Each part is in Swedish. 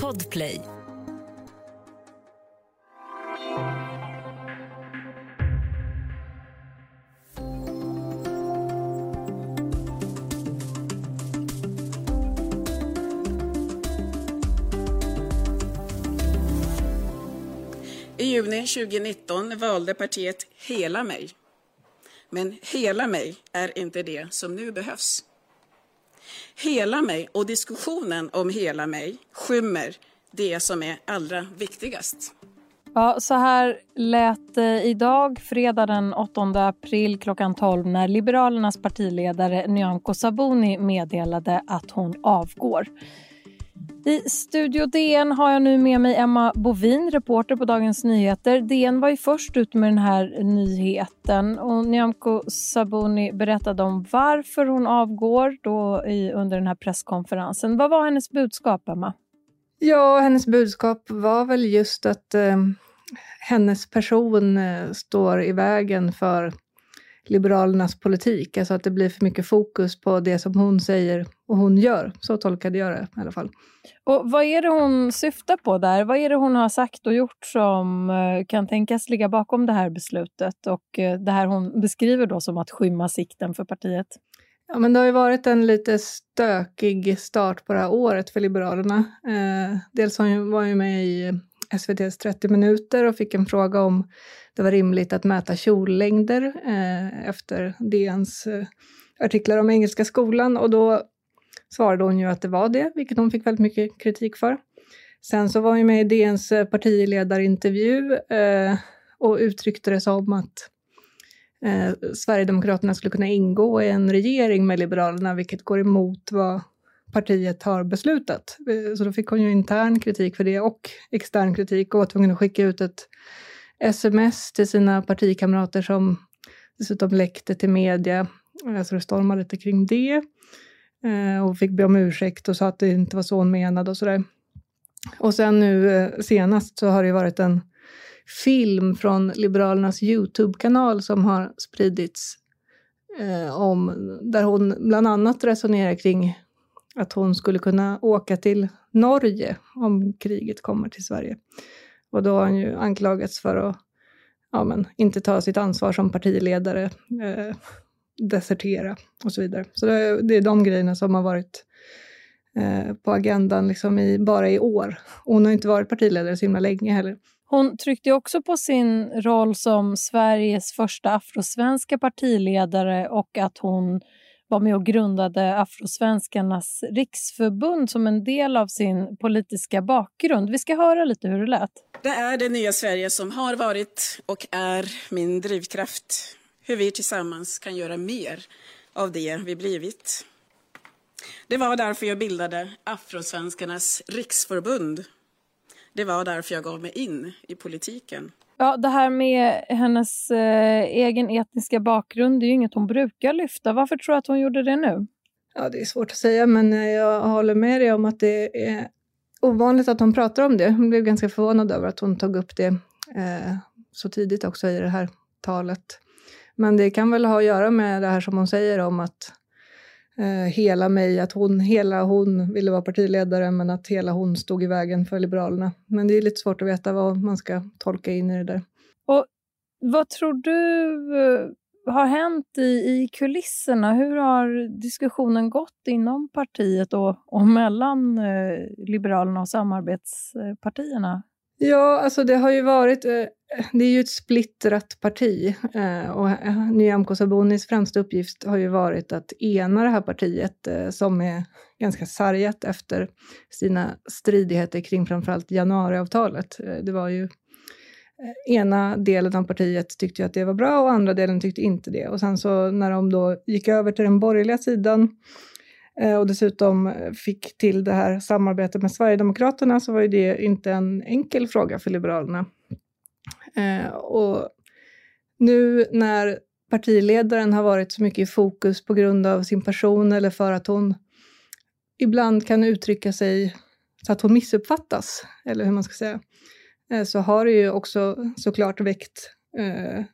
Podplay. I juni 2019 valde partiet Hela mig. Men Hela mig är inte det som nu behövs. Hela mig och diskussionen om Hela mig skymmer det som är allra viktigast. Ja, så här lät det idag, fredag den 8 april klockan 12 när Liberalernas partiledare Nyamko Sabuni meddelade att hon avgår. I Studio DN har jag nu med mig Emma Bovin, reporter på Dagens Nyheter. DN var ju först ut med den här nyheten och Nyamko Sabuni berättade om varför hon avgår då i, under den här presskonferensen. Vad var hennes budskap, Emma? Ja, hennes budskap var väl just att eh, hennes person eh, står i vägen för Liberalernas politik. Alltså att det blir för mycket fokus på det som hon säger och hon gör. Så tolkade jag det i alla fall. Och Vad är det hon syftar på där? Vad är det hon har sagt och gjort som eh, kan tänkas ligga bakom det här beslutet och eh, det här hon beskriver då som att skymma sikten för partiet? Ja, men det har ju varit en lite stökig start på det här året för Liberalerna. Eh, dels var hon ju med i SVTs 30 minuter och fick en fråga om det var rimligt att mäta kjollängder eh, efter DNs eh, artiklar om Engelska skolan och då svarade hon ju att det var det, vilket hon fick väldigt mycket kritik för. Sen så var hon med i DNs eh, partiledarintervju eh, och uttryckte det som att eh, Sverigedemokraterna skulle kunna ingå i en regering med Liberalerna, vilket går emot vad partiet har beslutat. Eh, så då fick hon ju intern kritik för det och extern kritik och var tvungen att skicka ut ett sms till sina partikamrater som dessutom läckte till media. Eh, så det stormade lite kring det. Eh, och fick be om ursäkt och sa att det inte var så hon menade och sådär. Och sen nu senast så har det varit en film från Liberalernas Youtube-kanal som har spridits eh, om, där hon bland annat resonerar kring att hon skulle kunna åka till Norge om kriget kommer till Sverige. Och då har hon ju anklagats för att ja, men, inte ta sitt ansvar som partiledare, eh, desertera och så vidare. Så det, är, det är de grejerna som har varit eh, på agendan liksom i, bara i år. Och hon har inte varit partiledare så himla länge heller. Hon tryckte också på sin roll som Sveriges första afrosvenska partiledare och att hon var med och grundade Afrosvenskarnas riksförbund som en del av sin politiska bakgrund. Vi ska höra lite hur det lät. Det är det nya Sverige som har varit och är min drivkraft. Hur vi tillsammans kan göra mer av det vi blivit. Det var därför jag bildade Afrosvenskarnas riksförbund. Det var därför jag gav mig in i politiken. Ja, det här med hennes eh, egen etniska bakgrund det är ju inget hon brukar lyfta. Varför tror du att hon gjorde det nu? Ja, det är svårt att säga, men jag håller med dig om att det är ovanligt att hon pratar om det. Hon blev ganska förvånad över att hon tog upp det eh, så tidigt också i det här talet. Men det kan väl ha att göra med det här som hon säger om att eh, Eh, hela mig, att hon, hela hon ville vara partiledare men att hela hon stod i vägen för Liberalerna. Men det är lite svårt att veta vad man ska tolka in i det där. Och vad tror du eh, har hänt i, i kulisserna? Hur har diskussionen gått inom partiet och, och mellan eh, Liberalerna och samarbetspartierna? Ja, alltså det har ju varit... Eh, det är ju ett splittrat parti eh, och eh, Nyamko Sabunis främsta uppgift har ju varit att ena det här partiet som är ganska sargat efter sina stridigheter kring framförallt januariavtalet. Det var ju ena delen av partiet tyckte ju att det var bra och andra delen tyckte inte det. Och sen så när de då gick över till den borgerliga sidan Eh, och dessutom eh, fick till det här samarbetet med Sverigedemokraterna så var ju det inte en enkel fråga för Liberalerna. Eh, och nu när partiledaren har varit så mycket i fokus på grund av sin person eller för att hon ibland kan uttrycka sig så att hon missuppfattas, eller hur man ska säga, eh, så har det ju också såklart väckt eh,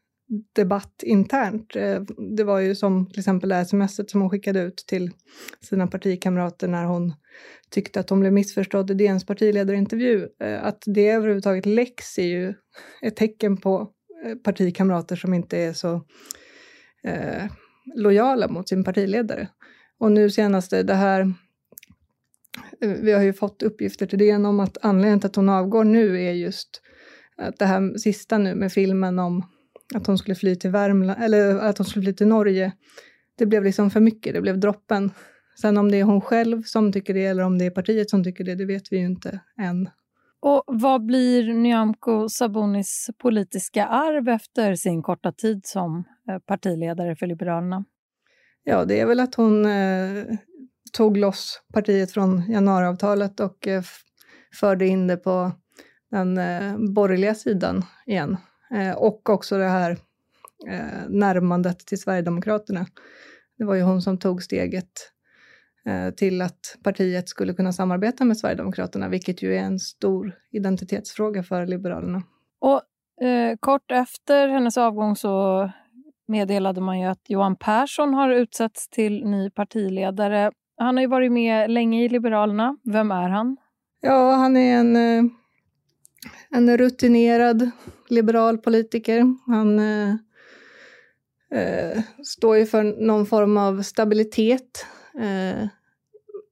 debatt internt. Eh, det var ju som till exempel det här smset som hon skickade ut till sina partikamrater när hon tyckte att hon blev missförstådd i DNs partiledarintervju. Eh, att det överhuvudtaget läcks är ju ett tecken på eh, partikamrater som inte är så eh, lojala mot sin partiledare. Och nu senaste, det här vi har ju fått uppgifter till DN om att anledningen till att hon avgår nu är just att det här sista nu med filmen om att hon skulle fly till Värmland, eller att hon skulle fly till Norge. Det blev liksom för mycket, det blev droppen. Sen om det är hon själv som tycker det eller om det är partiet som tycker det, det vet vi ju inte än. Och vad blir Nyamko Sabunis politiska arv efter sin korta tid som eh, partiledare för Liberalerna? Ja, det är väl att hon eh, tog loss partiet från januariavtalet och eh, förde in det på den eh, borgerliga sidan igen. Eh, och också det här eh, närmandet till Sverigedemokraterna. Det var ju hon som tog steget eh, till att partiet skulle kunna samarbeta med Sverigedemokraterna, vilket ju är en stor identitetsfråga för Liberalerna. Och eh, kort efter hennes avgång så meddelade man ju att Johan Persson har utsetts till ny partiledare. Han har ju varit med länge i Liberalerna. Vem är han? Ja, han är en, eh, en rutinerad liberal politiker. Han eh, eh, står ju för någon form av stabilitet. Eh,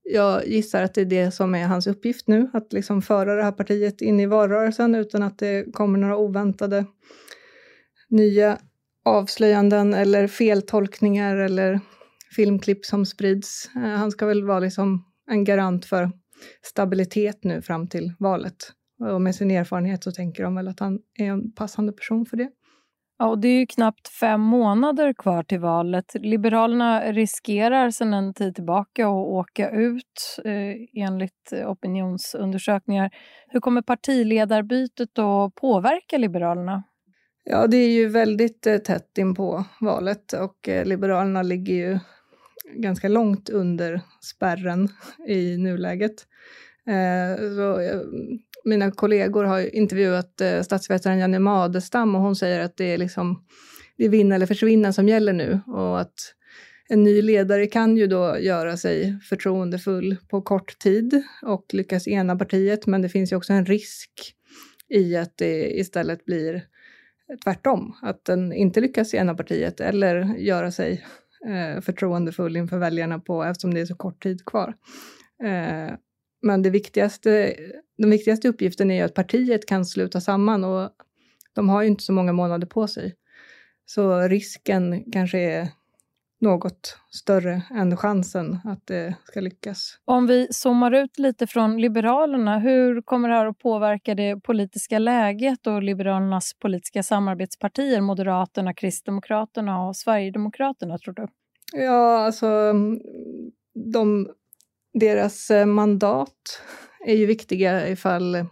jag gissar att det är det som är hans uppgift nu, att liksom föra det här partiet in i valrörelsen utan att det kommer några oväntade nya avslöjanden eller feltolkningar eller filmklipp som sprids. Eh, han ska väl vara liksom en garant för stabilitet nu fram till valet. Och med sin erfarenhet så tänker de väl att han är en passande person för det. Ja, och det är ju knappt fem månader kvar till valet. Liberalerna riskerar sedan en tid tillbaka att åka ut eh, enligt opinionsundersökningar. Hur kommer partiledarbytet att påverka Liberalerna? Ja, det är ju väldigt eh, tätt in på valet och eh, Liberalerna ligger ju ganska långt under spärren i nuläget. Eh, så, eh, mina kollegor har intervjuat eh, statsvetaren Janne Madestam och hon säger att det är liksom det är vinna eller försvinna som gäller nu och att en ny ledare kan ju då göra sig förtroendefull på kort tid och lyckas ena partiet, men det finns ju också en risk i att det istället blir tvärtom, att den inte lyckas ena partiet eller göra sig eh, förtroendefull inför väljarna på, eftersom det är så kort tid kvar. Eh, men det viktigaste, den viktigaste uppgiften är ju att partiet kan sluta samman och de har ju inte så många månader på sig. Så risken kanske är något större än chansen att det ska lyckas. Om vi zoomar ut lite från Liberalerna, hur kommer det här att påverka det politiska läget och Liberalernas politiska samarbetspartier, Moderaterna, Kristdemokraterna och Sverigedemokraterna, tror du? Ja, alltså de, deras eh, mandat är ju viktiga ifall,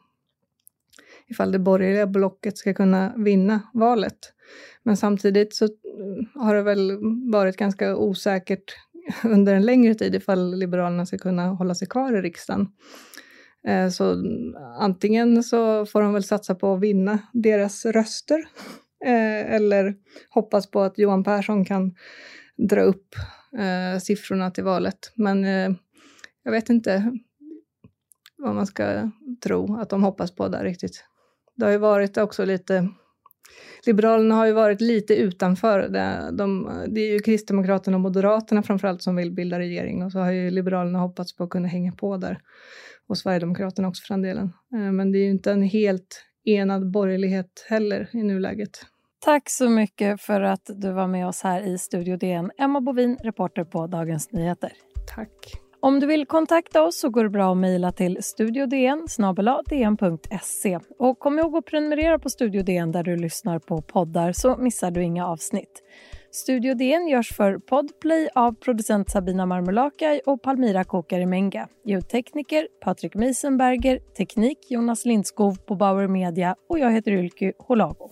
ifall det borgerliga blocket ska kunna vinna valet. Men samtidigt så eh, har det väl varit ganska osäkert under en längre tid ifall Liberalerna ska kunna hålla sig kvar i riksdagen. Eh, så antingen så får de väl satsa på att vinna deras röster eller hoppas på att Johan Persson kan dra upp siffrorna till valet. Men jag vet inte vad man ska tro att de hoppas på där riktigt. Det har ju varit också lite Liberalerna har ju varit lite utanför. Det, de, det är ju Kristdemokraterna och Moderaterna framförallt som vill bilda regering och så har ju Liberalerna hoppats på att kunna hänga på där. Och Sverigedemokraterna också för den delen. Eh, men det är ju inte en helt enad borgerlighet heller i nuläget. Tack så mycket för att du var med oss här i Studio DN. Emma Bovin, reporter på Dagens Nyheter. Tack. Om du vill kontakta oss så går det bra att mejla till studiodn dn.se. Och kom ihåg att prenumerera på Studio DN där du lyssnar på poddar så missar du inga avsnitt. Studio DN görs för Podplay av producent Sabina Marmulakai och Palmira Kokarimenga, Ljudtekniker Patrik Meisenberger, teknik Jonas Lindskov på Bauer Media och jag heter Ylky Holago.